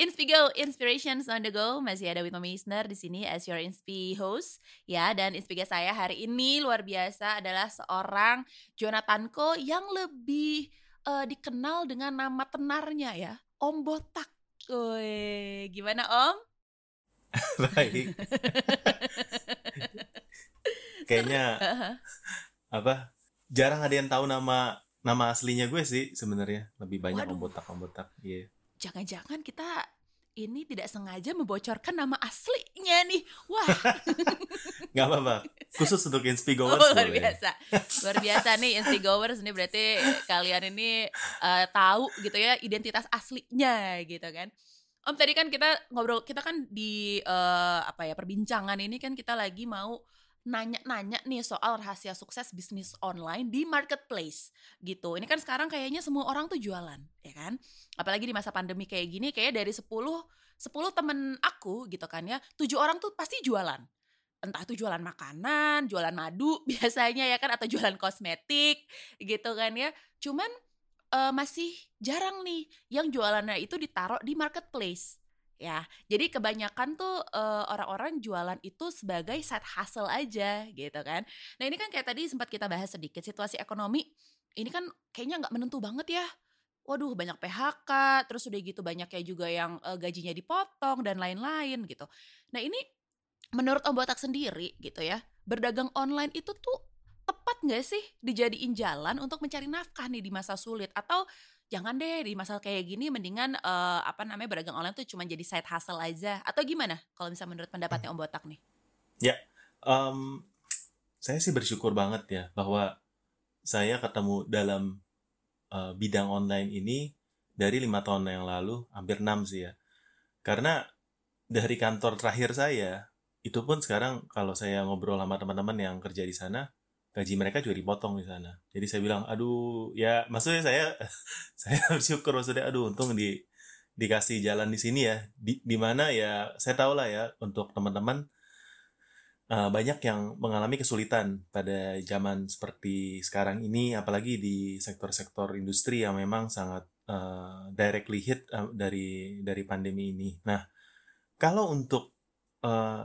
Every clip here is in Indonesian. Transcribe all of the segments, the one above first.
Inspigo Inspirations on the Go masih ada Witma Meisner di sini as your Inspi host ya dan Inspiga saya hari ini luar biasa adalah seorang Jonathan Ko yang lebih uh, dikenal dengan nama tenarnya ya Om Botak. Woi, gimana Om? Baik. Kayaknya apa? Jarang ada yang tahu nama nama aslinya gue sih sebenarnya. Lebih banyak Waduh. Om Botak Om Botak. Iya. Yeah jangan-jangan kita ini tidak sengaja membocorkan nama aslinya nih. Wah. Gak apa-apa. Khusus untuk Inspigowers. Oh, luar biasa. Luar biasa nih Inspigowers ini berarti kalian ini uh, tahu gitu ya identitas aslinya gitu kan. Om tadi kan kita ngobrol kita kan di uh, apa ya perbincangan ini kan kita lagi mau nanya-nanya nih soal rahasia sukses bisnis online di marketplace gitu. Ini kan sekarang kayaknya semua orang tuh jualan, ya kan? Apalagi di masa pandemi kayak gini, kayak dari 10 10 temen aku gitu kan ya, tujuh orang tuh pasti jualan. Entah itu jualan makanan, jualan madu biasanya ya kan atau jualan kosmetik gitu kan ya. Cuman uh, masih jarang nih yang jualannya itu ditaruh di marketplace ya. Jadi kebanyakan tuh uh, orang-orang jualan itu sebagai side hustle aja gitu kan. Nah ini kan kayak tadi sempat kita bahas sedikit situasi ekonomi ini kan kayaknya nggak menentu banget ya. Waduh banyak PHK, terus udah gitu banyak ya juga yang uh, gajinya dipotong dan lain-lain gitu. Nah ini menurut Om Botak sendiri gitu ya, berdagang online itu tuh tepat nggak sih dijadiin jalan untuk mencari nafkah nih di masa sulit atau jangan deh di masa kayak gini mendingan uh, apa namanya berdagang online tuh cuma jadi side hustle aja atau gimana kalau misalnya menurut pendapatnya Om Botak nih? Ya, um, saya sih bersyukur banget ya bahwa saya ketemu dalam uh, bidang online ini dari lima tahun yang lalu, hampir enam sih ya. Karena dari kantor terakhir saya, itu pun sekarang kalau saya ngobrol sama teman-teman yang kerja di sana, gaji mereka juga dipotong di sana. Jadi saya bilang, aduh, ya maksudnya saya saya bersyukur maksudnya, aduh, untung di dikasih jalan di sini ya, di, di mana ya saya tahu lah ya untuk teman-teman uh, banyak yang mengalami kesulitan pada zaman seperti sekarang ini, apalagi di sektor-sektor industri yang memang sangat uh, directly hit uh, dari dari pandemi ini. Nah, kalau untuk uh,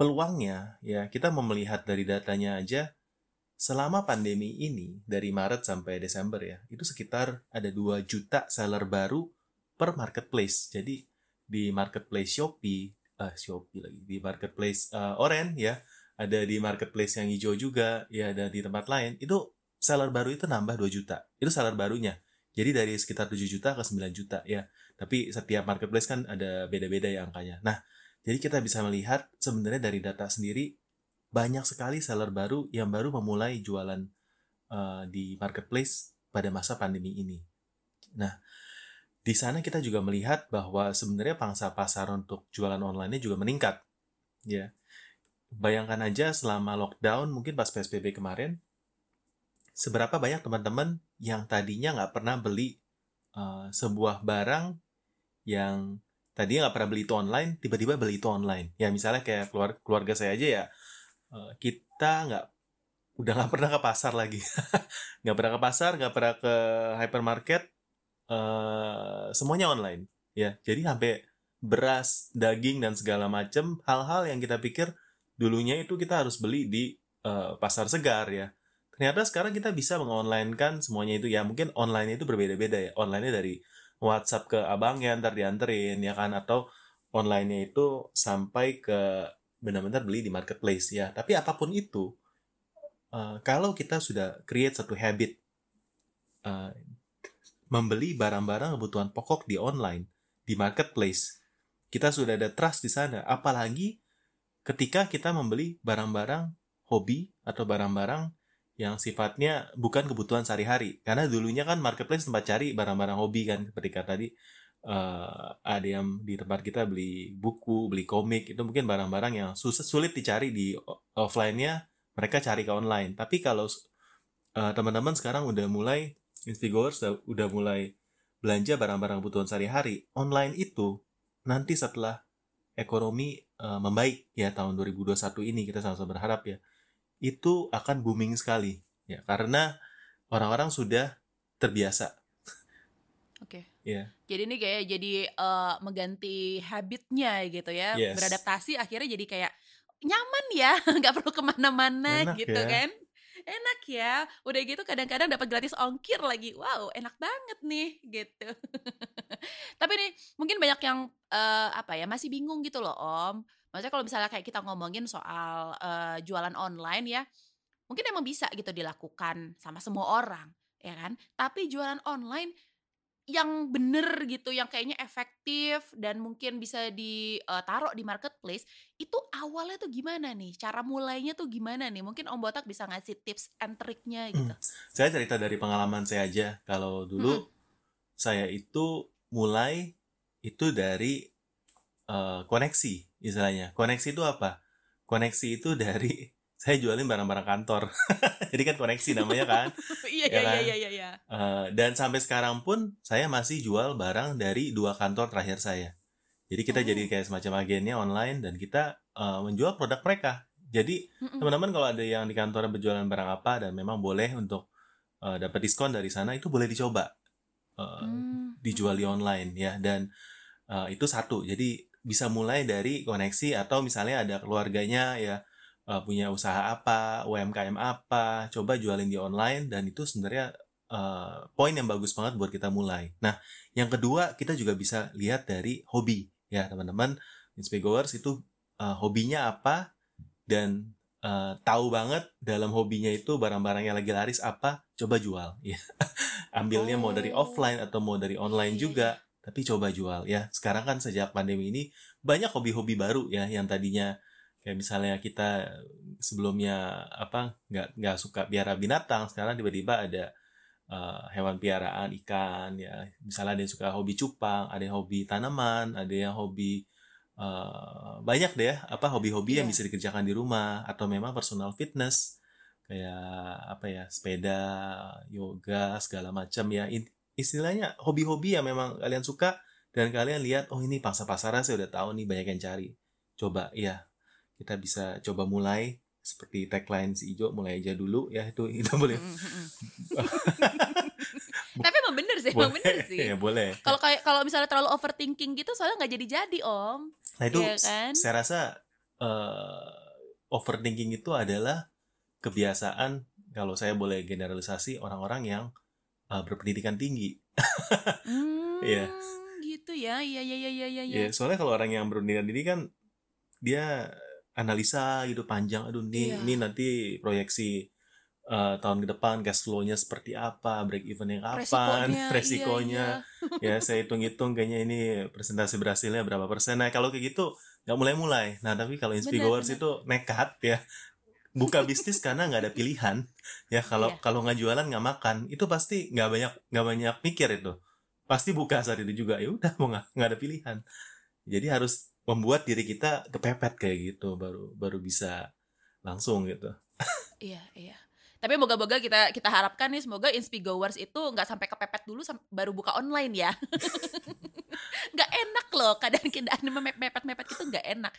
peluangnya ya kita mau melihat dari datanya aja selama pandemi ini dari Maret sampai Desember ya itu sekitar ada 2 juta seller baru per marketplace. Jadi di marketplace Shopee uh, Shopee lagi di marketplace uh, Oren ya ada di marketplace yang hijau juga ya ada di tempat lain itu seller baru itu nambah 2 juta. Itu seller barunya. Jadi dari sekitar 7 juta ke 9 juta ya. Tapi setiap marketplace kan ada beda-beda ya angkanya. Nah jadi kita bisa melihat sebenarnya dari data sendiri banyak sekali seller baru yang baru memulai jualan uh, di marketplace pada masa pandemi ini. Nah, di sana kita juga melihat bahwa sebenarnya pangsa pasar untuk jualan online-nya juga meningkat. Ya, bayangkan aja selama lockdown mungkin pas psbb kemarin, seberapa banyak teman-teman yang tadinya nggak pernah beli uh, sebuah barang yang tadinya nggak pernah beli itu online, tiba-tiba beli itu online. Ya misalnya kayak keluar keluarga saya aja ya, Eh, kita nggak udah nggak pernah ke pasar lagi. Nggak pernah ke pasar nggak pernah ke hypermarket uh, semuanya online. Ya jadi sampai beras daging dan segala macam hal-hal yang kita pikir dulunya itu kita harus beli di uh, pasar segar ya. Ternyata sekarang kita bisa mengonlinekan semuanya itu. Ya mungkin online itu berbeda-beda ya. Online dari WhatsApp ke abangnya ntar dianterin ya kan? Atau online-nya itu sampai ke benar-benar beli di marketplace ya. Tapi apa pun itu, uh, kalau kita sudah create satu habit uh, membeli barang-barang kebutuhan pokok di online, di marketplace, kita sudah ada trust di sana. Apalagi ketika kita membeli barang-barang hobi atau barang-barang yang sifatnya bukan kebutuhan sehari-hari. Karena dulunya kan marketplace tempat cari barang-barang hobi kan, seperti kata tadi uh, ada yang di tempat kita beli buku, beli komik, itu mungkin barang-barang yang susah sulit dicari di offline-nya, mereka cari ke online. Tapi kalau uh, teman-teman sekarang udah mulai Inspigoers udah, mulai belanja barang-barang kebutuhan sehari-hari, online itu nanti setelah ekonomi uh, membaik ya tahun 2021 ini kita sama-sama berharap ya, itu akan booming sekali ya karena orang-orang sudah terbiasa Oke. Iya. Jadi ini kayak jadi eh, mengganti habitnya gitu ya, Yes. beradaptasi akhirnya jadi kayak nyaman ya, nggak perlu ke mana-mana gitu ya. kan. Enak ya, udah gitu kadang-kadang dapat gratis ongkir lagi, wow enak banget nih gitu. Tapi nih mungkin banyak yang eh, apa ya masih bingung gitu loh om. Maksudnya kalau misalnya kayak kita ngomongin soal eh, jualan online ya, mungkin emang bisa gitu dilakukan sama semua orang, ya kan? Tapi jualan online yang bener gitu, yang kayaknya efektif dan mungkin bisa ditaruh di marketplace, itu awalnya tuh gimana nih? Cara mulainya tuh gimana nih? Mungkin Om Botak bisa ngasih tips and triknya gitu. Saya cerita dari pengalaman saya aja. Kalau dulu Mm-mm. saya itu mulai itu dari eh, koneksi istilahnya. Koneksi itu apa? Koneksi itu dari saya jualin barang-barang kantor. Jadi kan koneksi namanya kan. Iya Ya iya kan? iya iya iya. Eh, dan sampai sekarang pun saya masih jual barang dari dua kantor terakhir saya. Jadi kita Oh. jadi kayak semacam agennya online dan kita eh, menjual produk mereka. Jadi teman-teman kalau ada yang di kantor berjualan barang apa dan memang boleh untuk eh, dapat diskon dari sana itu boleh dicoba eh, Hmm. dijual di online ya dan eh, itu satu. Jadi bisa mulai dari koneksi atau misalnya ada keluarganya ya eh, punya usaha apa, UMKM apa, coba jualin di online dan itu sebenarnya eh, poin yang bagus banget buat kita mulai. Nah, yang kedua kita juga bisa lihat dari hobi ya teman-teman. Inspigoers itu eh, hobinya apa dan eh, tahu banget dalam hobinya itu barang-barang yang lagi laris apa, coba jual ya. Ambilnya mau dari Oh. offline atau mau dari online Iya, juga, tapi coba jual ya. Sekarang kan sejak pandemi ini banyak hobi-hobi baru ya yang tadinya kayak misalnya kita sebelumnya apa nggak nggak suka piara binatang sekarang tiba-tiba ada eh, hewan piaraan ikan ya. Misalnya ada yang suka hobi cupang ada yang hobi tanaman ada yang hobi eh, banyak deh ya, apa hobi-hobi yang Iya. bisa dikerjakan di rumah atau memang personal fitness. Kayak apa ya sepeda yoga segala macam ya. Istilahnya hobi-hobi yang memang kalian suka dan kalian lihat oh ini pangsa pasarnya saya udah tahu nih banyak yang cari. Coba ya kita bisa coba mulai seperti tagline si Ijo mulai aja dulu ya itu kita boleh. Tapi emang bener sih, emang boleh bener sih. ya boleh Kalau kayak kalau misalnya terlalu overthinking gitu, soalnya nggak jadi-jadi om. nah itu Iya kan? saya rasa eh, overthinking itu adalah kebiasaan kalau saya boleh generalisasi orang-orang yang eh, berpendidikan tinggi Hmm, Iya. gitu ya, iya iya iya iya iya. Ya, soalnya kalau orang yang berpendidikan tinggi kan dia analisa gitu panjang, aduh nih Iya. ini nanti proyeksi eh, tahun ke depan cash flow-nya seperti apa, break even yang kapan, Resikonya, resikonya. iya, Ya, saya hitung-hitung kayaknya ini presentasi berhasilnya berapa persen. Nah, kalau kayak gitu nggak mulai-mulai. Nah, tapi kalau Inspigoers benar. itu nekat ya. Buka bisnis karena nggak ada pilihan. Ya, kalau Iya. kalau nggak jualan nggak makan, itu pasti nggak banyak nggak banyak mikir itu. Pasti buka saat itu juga. Ya udah mau nggak nggak ada pilihan. Jadi harus membuat diri kita kepepet kayak gitu baru baru bisa langsung gitu. Iya, iya. Tapi moga-moga kita kita harapkan nih semoga Inspigoers itu nggak sampai kepepet dulu sam- baru buka online ya. nggak enak loh kadang kita mepet-mepet itu nggak enak.